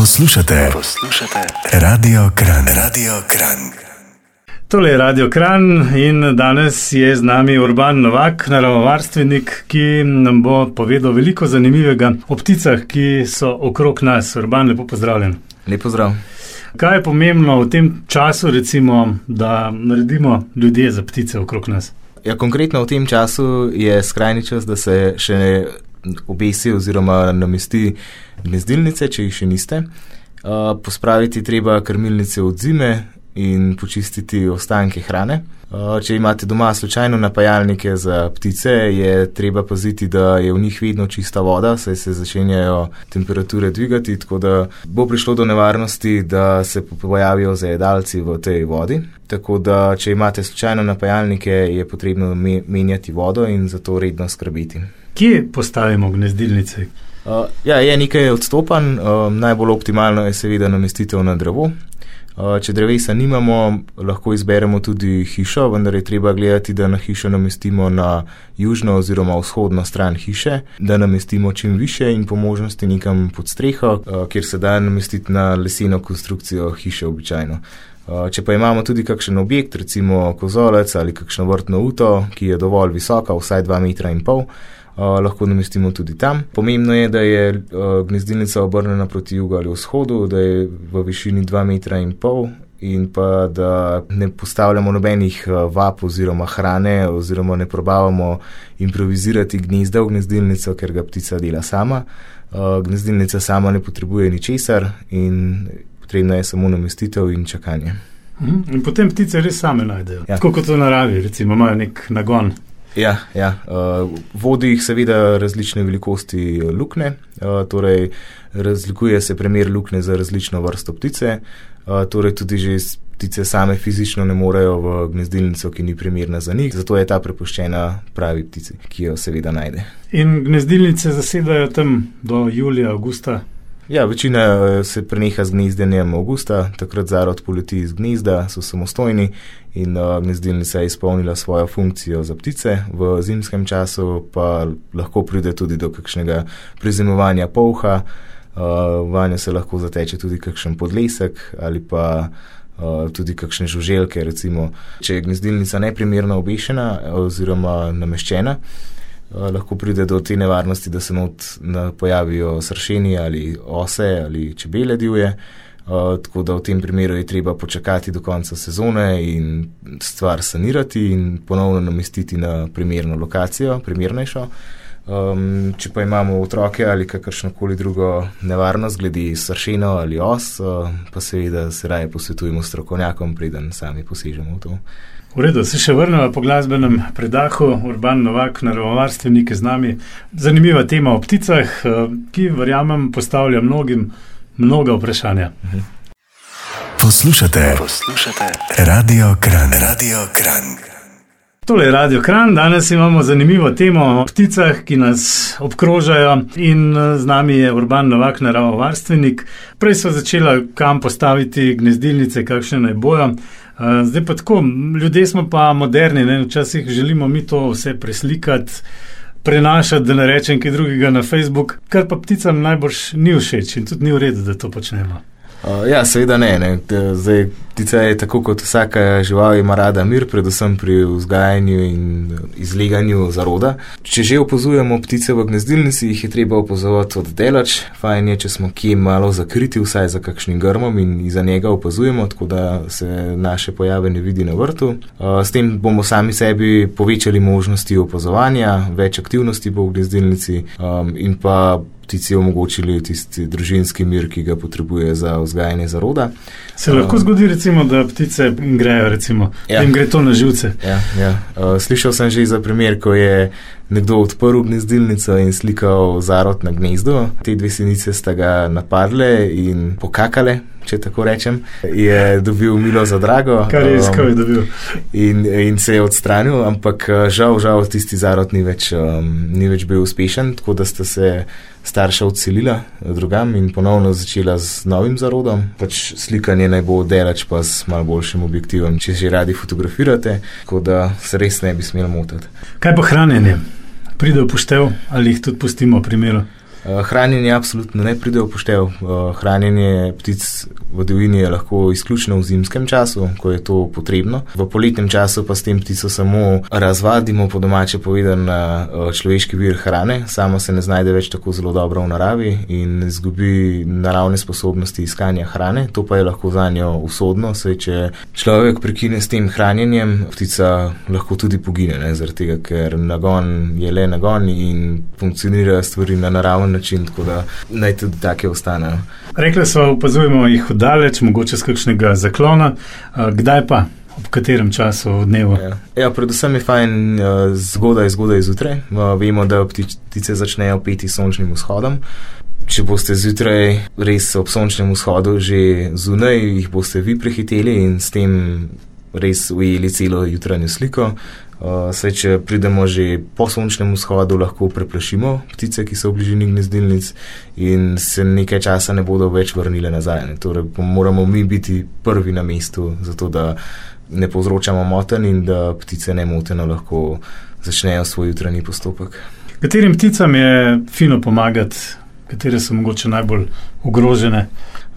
Poslušate, poslušate, radio kran, radio kran. Tole je Radio Kran in danes je z nami Urban Novak, naravovarstvenik, ki nam bo povedal veliko zanimivega o pticah, ki so okrog nas. Urban, lepo pozdravljen. Lepo zdrav. Kaj je pomembno v tem času, recimo, da naredimo ljudje za ptice okrog nas? Ja, konkretno v tem času je skrajni čas, da se še obesi oziroma namesti gnezdilnice, če jih še niste. Uh, pospraviti treba krmilnice od zime in počistiti ostanke hrane. Uh, če imate doma slučajno napajalnike za ptice, je treba paziti, da je v njih vedno čista voda, saj se začenjajo temperature dvigati, tako da bo prišlo do nevarnosti, da se pojavijo zajedalci v tej vodi. Tako da, če imate slučajno napajalnike, je potrebno menjati vodo in zato redno skrbeti. Kje postavimo gnezdilnice? Uh, ja, je nekaj odstopanj. Uh, najbolj optimalno je seveda namestitev na drevo. Uh, če drevesa nimamo, lahko izberemo tudi hišo, vendar je treba gledati, da na hišo namestimo na južno oziroma vzhodno stran hiše, da namestimo čim više in po možnosti nekam pod streho, uh, kjer se da namestiti na leseno konstrukcijo hiše običajno. Uh, če pa imamo tudi kakšen objekt, recimo kozolec ali kakšno vrtno uto, ki je dovolj visoka, vsaj 2,5 metra, lahko namestimo tudi tam. Pomembno je, da je uh, gnezdilnica obrnjena proti jugu ali vzhodu, da je v višini 2,5 m. In pa da ne postavljamo nobenih vap oziroma hrane, oziroma ne probavamo improvizirati gnezda v gnezdilnico, ker ga ptica dela sama. Gnezdilnica sama ne potrebuje ničesar in potrebno je samo namestitev in čakanje. Mhm. In potem ptice res same najdejo. Ja. Tako kot v naravi, recimo, imajo nek nagon. Ja, ja. Uh, vodi jih seveda različne velikosti lukne, uh, torej razlikuje se primer lukne za različno vrsto ptice, uh, torej tudi že ptice same fizično ne morejo v gnezdilnico, ki ni primerna za njih, zato je ta prepuščena pravi ptici, ki jo seveda najde. In gnezdilnice zasedajo tam do julija, avgusta. Ja, večina eh, se preneha z gnezdenjem avgusta, takrat zarod poleti iz gnezda, so samostojni in uh, gnezdilnica je izpolnila svojo funkcijo za ptice, v zimskem času pa lahko pride tudi do kakšnega prezimovanja polha, uh, vanjo se lahko zateče tudi kakšen podlesek ali pa tudi kakšne žuželke, recimo, če je gnezdilnica neprimerno obešena oziroma nameščena. Eh, lahko pride do te nevarnosti, da se not pojavijo sršeni ali ose ali čebele divje. Uh, tako da v tem primeru je treba počakati do konca sezone in stvar sanirati in ponovno namestiti na primerno lokacijo, primernejšo. Um, če pa imamo otroke ali kakršno koli drugo nevarnost, glede sršeno ali os, uh, pa seveda se raje posvetujemo strokovnjakom, preden sami posežemo v to. V redu, se še vrnemo po glasbenem predahu, Urban Novak, naravovarstvenik z nami. Zanimiva tema o pticah, eh, ki verjamem postavlja mnogim mnoga vprašanja. Poslušate, poslušate, radio kran, radio kran. Tole je Radio Kran, danes imamo zanimivo temo o pticah, ki nas obkrožajo in eh, z nami je Urban Novak, naravovarstvenik. Prej so začela kam postaviti gnezdilnice, kakšne naj bojo. Eh, zdaj pa tako, ljudje smo pa moderni, ne? včasih želimo mi to vse preslikati, prenašati, da ne rečem kaj drugega na Facebook, kar pa pticam najbolj ni všeč in tudi ni v redu, da to počnemo. Uh, ja, seveda ne. ne. Zdaj, ptica je tako kot vsaka žival, ima rada mir, predvsem pri vzgajanju in izleganju zaroda. Če že opazujemo ptice v gnezdilnici, jih je treba opazovati od delač. Fajn je, če smo kje malo zakriti, vsaj za kakšnim grmom in za njega opazujemo, tako da se naše pojave ne vidi na vrtu. Uh, s tem bomo sami sebi povečali možnosti opazovanja, več aktivnosti bo v gnezdilnici um, in pa ptici omogočili tisti družinski mir, ki ga potrebuje za vzgajanje zaroda. Se lahko uh, zgodi, recimo, da ptice grejo, recimo, ja. da jim gre to na živce. Ja, ja. Uh, slišal sem že za primer, ko je nekdo odprl gnezdilnico in slikal zarod na gnezdo. Te dve sinice sta ga napadle in pokakale. Če tako rečem, je dobil milo za drago. Kar je iskal, um, je dobil. In, in se je odstranil, ampak uh, žal, žal, tisti zarod ni več, um, ni več bil uspešen, tako da sta se starša odselila drugam in ponovno začela z novim zarodom. Pač slikanje naj bo delač pa s malo boljšim objektivom, če že radi fotografirate, tako da se res ne bi smel motiti. Kaj pa hranjenje? Pride v poštev ali jih tudi pustimo v primeru? Uh, hranjenje absolutno ne pride v poštev. Uh, hranjenje ptic v divjini je lahko izključno v zimskem času, ko je to potrebno. V poletnem času pa s tem ptico samo razvadimo, po domače povedano, na uh, človeški vir hrane, sama se ne znajde več tako zelo dobro v naravi in izgubi naravne sposobnosti iskanja hrane. To pa je lahko za njo usodno, saj če človek prekine s tem hranjenjem, ptica lahko tudi pogine, ne, zaradi tega, ker nagon je le nagon in funkcionira stvari na naravni način, tako da naj tudi take ostanejo. Rekli smo, opazujemo jih oddaleč, mogoče z kakšnega zaklona, kdaj pa? Ob katerem času dneva? Ja. Ja, predvsem je fajn zgodaj, zgodaj zjutraj. Vemo, da ptice začnejo peti sončnim vzhodom. Če boste zjutraj res ob sončnem vzhodu že zunaj, jih boste vi prehiteli in s tem res ujeli celo jutranjo sliko. Uh, saj, če pridemo že po sončnem vzhodu, lahko preplašimo ptice, ki so v bližini gnezdilnic, in se nekaj časa ne bodo več vrnile nazaj. Torej, moramo mi biti prvi na mestu, zato da ne povzročamo moten in da ptice ne moteno lahko začnejo svoj jutranji postopek. Katerim pticam je fino pomagati, katere so mogoče najbolj ogrožene?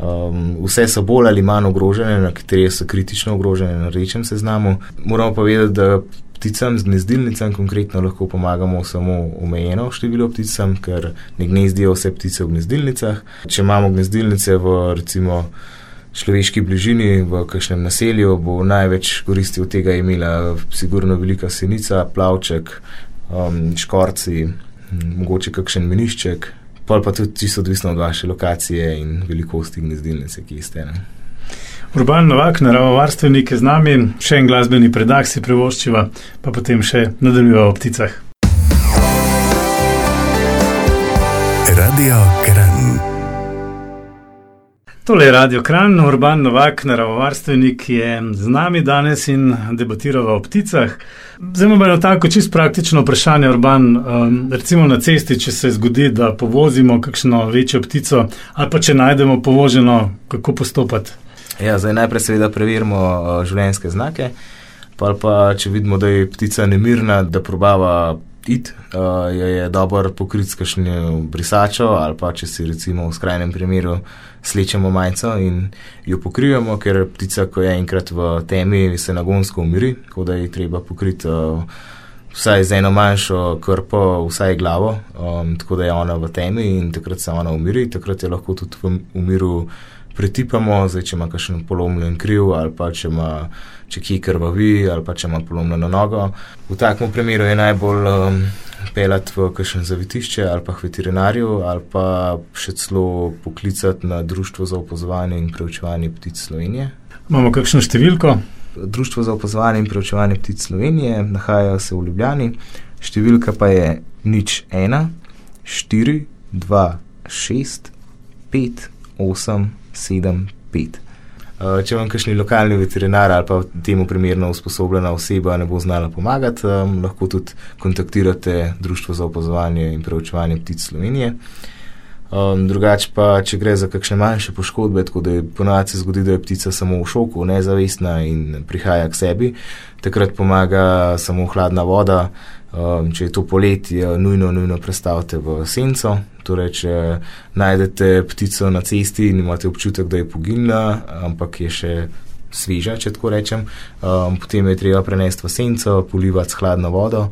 Um, vse so bolj ali manj ogrožene, nekatere so kritično ogrožene na rečem seznamu. Moramo pa vedeti, da pticam z gnezdilnicami konkretno lahko pomagamo samo omejeno število pticam, ker ne gnezdijo vse ptice v gnezdilnicah. Če imamo gnezdilnice v recimo človeški bližini, v kakšnem naselju, bo največ koristi od tega imela sigurno velika senica, plavček, um, škorci, mogoče kakšen minišček. Pa pa tudi čisto odvisno od vaše lokacije in velikosti gnezdilnice, ki ste. Ne? Urban Novak, naravovarstvenik je z nami, še en glasbeni predah si privoščiva, pa potem še nadaljujeva o pticah. Radio Kran. Tole je Radio Kran, Urban Novak, naravovarstvenik je z nami danes in debatirava o pticah. Zdaj imamo eno tako čisto praktično vprašanje, Urban. Um, recimo na cesti, če se zgodi, da povozimo kakšno večjo ptico ali pa če najdemo povoženo, kako postopati? Ja, zdaj najprej seveda preverimo uh, življenjske znake, pa, pa če vidimo, da je ptica nemirna, da probava iti, uh, je, je dobro pokrit s kakšnim brisačo ali pa če si recimo v skrajnem primeru slečemo majico in jo pokrijemo, ker ptica, ko je enkrat v temi, se nagonsko umiri, tako da je treba pokriti. Uh, Vsaj z eno manjšo krpo, vsaj glavo, um, tako da je ona v temi in takrat se ona umiri, takrat je lahko tudi v umiru pretipamo, zdaj, če ima kakšen polomljen kriv ali pa če ima če kje krvavi ali pa če ima polomljeno nogo. V takem primeru je najbolj um, pelati v kakšen zavetišče ali pa veterinarju ali pa še celo poklicati na Društvo za opozovanje in preučevanje ptic Slovenije. Imamo kakšno številko? Društvo za opozovanje in preučevanje ptic Slovenije nahaja se v Ljubljani, številka pa je nič ena, štiri, dva, šest, pet, osem, 7-5. Uh, če vam kakšni lokalni veterinar ali pa temu primerno usposobljena oseba ne bo znala pomagati, um, lahko tudi kontaktirate Društvo za opozovanje in preučevanje ptic Slovenije. Um, drugače pa, če gre za kakšne manjše poškodbe, tako da je ponovadi se zgodi, da je ptica samo v šoku, nezavestna in prihaja k sebi, takrat pomaga samo hladna voda. Um, če je to poletje, nujno, nujno predstavite v senco. Torej, če najdete ptico na cesti in imate občutek, da je poginila, ampak je še sveža, če tako rečem, um, potem je treba prenesti v senco, polivati s hladno vodo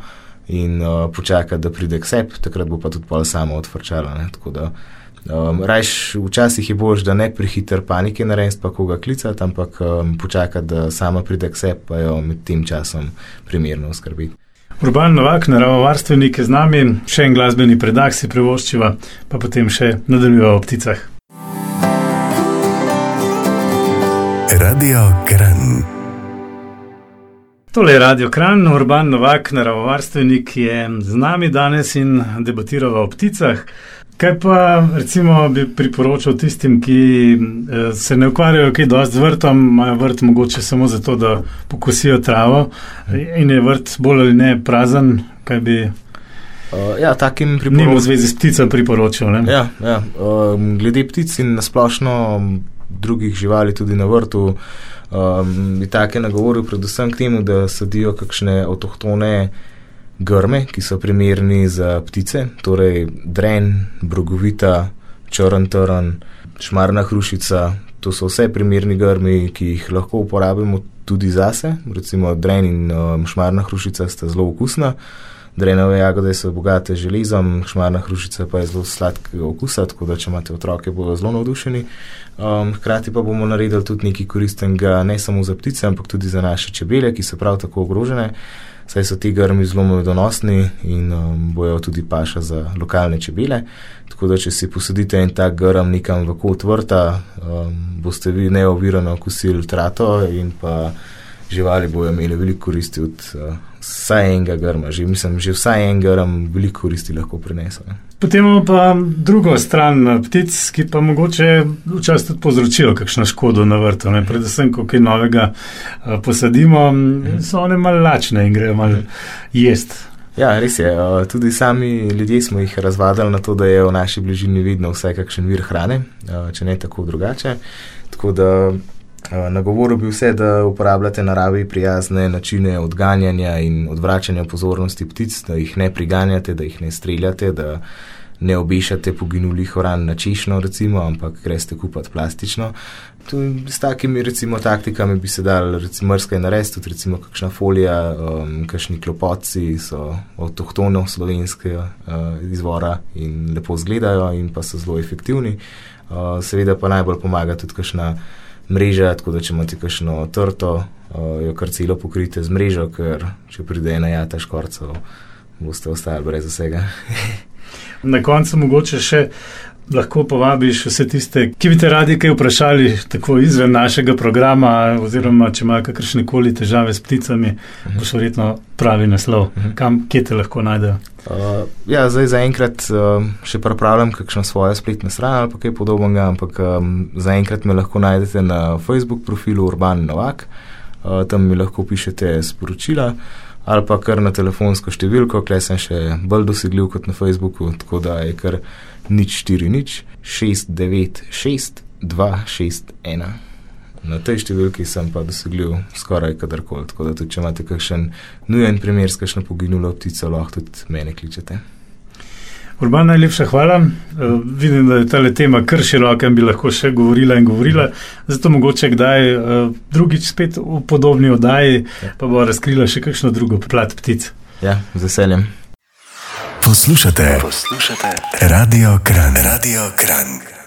in uh, počakati, da pride k sebi, takrat bo pa tudi pol samo odvrčala. Um, Rajš včasih je bolj, da ne prehiter panike narediti, pa koga klicati, ampak um, počakati, da sama pride k sebi, pa jo med tem časom primerno oskrbiti. Urban Novak, naravovarstvenik je z nami, še en glasbeni predah si privoščiva, pa potem še nadaljujeva o pticah. Radio Kran. Tole je Radio Kran, Urban Novak, naravovarstvenik je z nami danes in debatirava o pticah. Kaj pa recimo bi priporočal tistim, ki eh, se ne ukvarjajo kaj dosti z vrtom, imajo vrt mogoče samo zato, da pokosijo travo in je vrt bolj ali ne prazen, kaj bi. Uh, ja, takim priporočam. Nimo v zvezi s ptico priporočal. Ja, ja. Um, glede ptic in nasplošno drugih živali tudi na vrtu, um, bi take nagovoril predvsem k temu, da sadijo kakšne avtohtone grme, ki so primerni za ptice, torej dren, brogovita, črn trn, šmarna hrušica. To so vse primerni grmi, ki jih lahko uporabimo tudi zase. Recimo dren in um, šmarna hrušica sta zelo okusna. Drenove jagode so bogate z železom, šmarna hrušica pa je zelo sladkega okusa, tako da če imate otroke, bodo zelo navdušeni. Um, hkrati pa bomo naredili tudi nekaj koristnega, ne samo za ptice, ampak tudi za naše čebele, ki so prav tako ogrožene. Saj so ti grmi zelo medonosni in um, bojo tudi paša za lokalne čebele. Tako da, če si posadite en tak grm nekam v kot vrta, um, boste vi neovirano kosili trato in pa živali bojo imeli veliko koristi od uh, vsaj enega grma, že, mislim, že vsaj en grm veliko koristi lahko prinese. Potem imamo pa drugo stran eh, ptic, ki pa mogoče včasih tudi povzročijo kakšno škodo na vrtu. Ne? Predvsem, ko kaj novega uh, posadimo, mhm. so one malo lačne in grejo malo jesti. Ja, res je. Tudi sami ljudje smo jih razvadili na to, da je v naši bližini vidno vsaj kakšen vir hrane, če ne tako drugače. Tako da Eh, na govoru bi vse, da uporabljate naravi prijazne načine odganjanja in odvračanja pozornosti ptic, da jih ne priganjate, da jih ne streljate, da ne obišate poginulih oran na čišno, recimo, ampak greste kupati plastično. Tudi s takimi recimo, taktikami bi se dal mrskaj narediti, tudi recimo kakšna folija, um, kakšni klopoci so avtohtono slovenske uh, izvora in lepo izgledajo in pa so zelo efektivni. Uh, seveda pa najbolj pomaga tudi kakšna mreža, tako da če imate kakšno trto, uh, jo kar celo pokrite z mrežo, ker če pride ena jata škorcev, boste ostali brez vsega. Na koncu mogoče še lahko povabiš vse tiste, ki bi te radi kaj vprašali, tako izven našega programa, oziroma če imajo kakršne koli težave s pticami, uh -huh. boš verjetno pravi naslov, uh mhm. -huh. kam, kje te lahko najdejo. Uh, ja, zdaj zaenkrat uh, še pripravljam kakšno svojo spletno stran ali kaj podobnega, ampak um, zaenkrat me lahko najdete na Facebook profilu Urban Novak, uh, tam mi lahko pišete sporočila ali pa kar na telefonsko številko, klej sem še bolj dosegljiv kot na Facebooku, tako da je kar nič 4 nič 6 9 6 2 6 1. Na tej številki sem pa dosegljiv skoraj kadarkoli, tako da tudi če imate kakšen nujen primer s kakšno poginulo ptico, lahko tudi mene kličete. Urban, najlepša hvala. Uh, vidim, da je ta tema kar široka in bi lahko še govorila in govorila. Zato mogoče kdaj uh, drugič spet v podobni oddaji, ja. pa bo razkrila še kakšno drugo plat ptic. Ja, z veseljem. Poslušate, poslušate, radio kran, radio kran.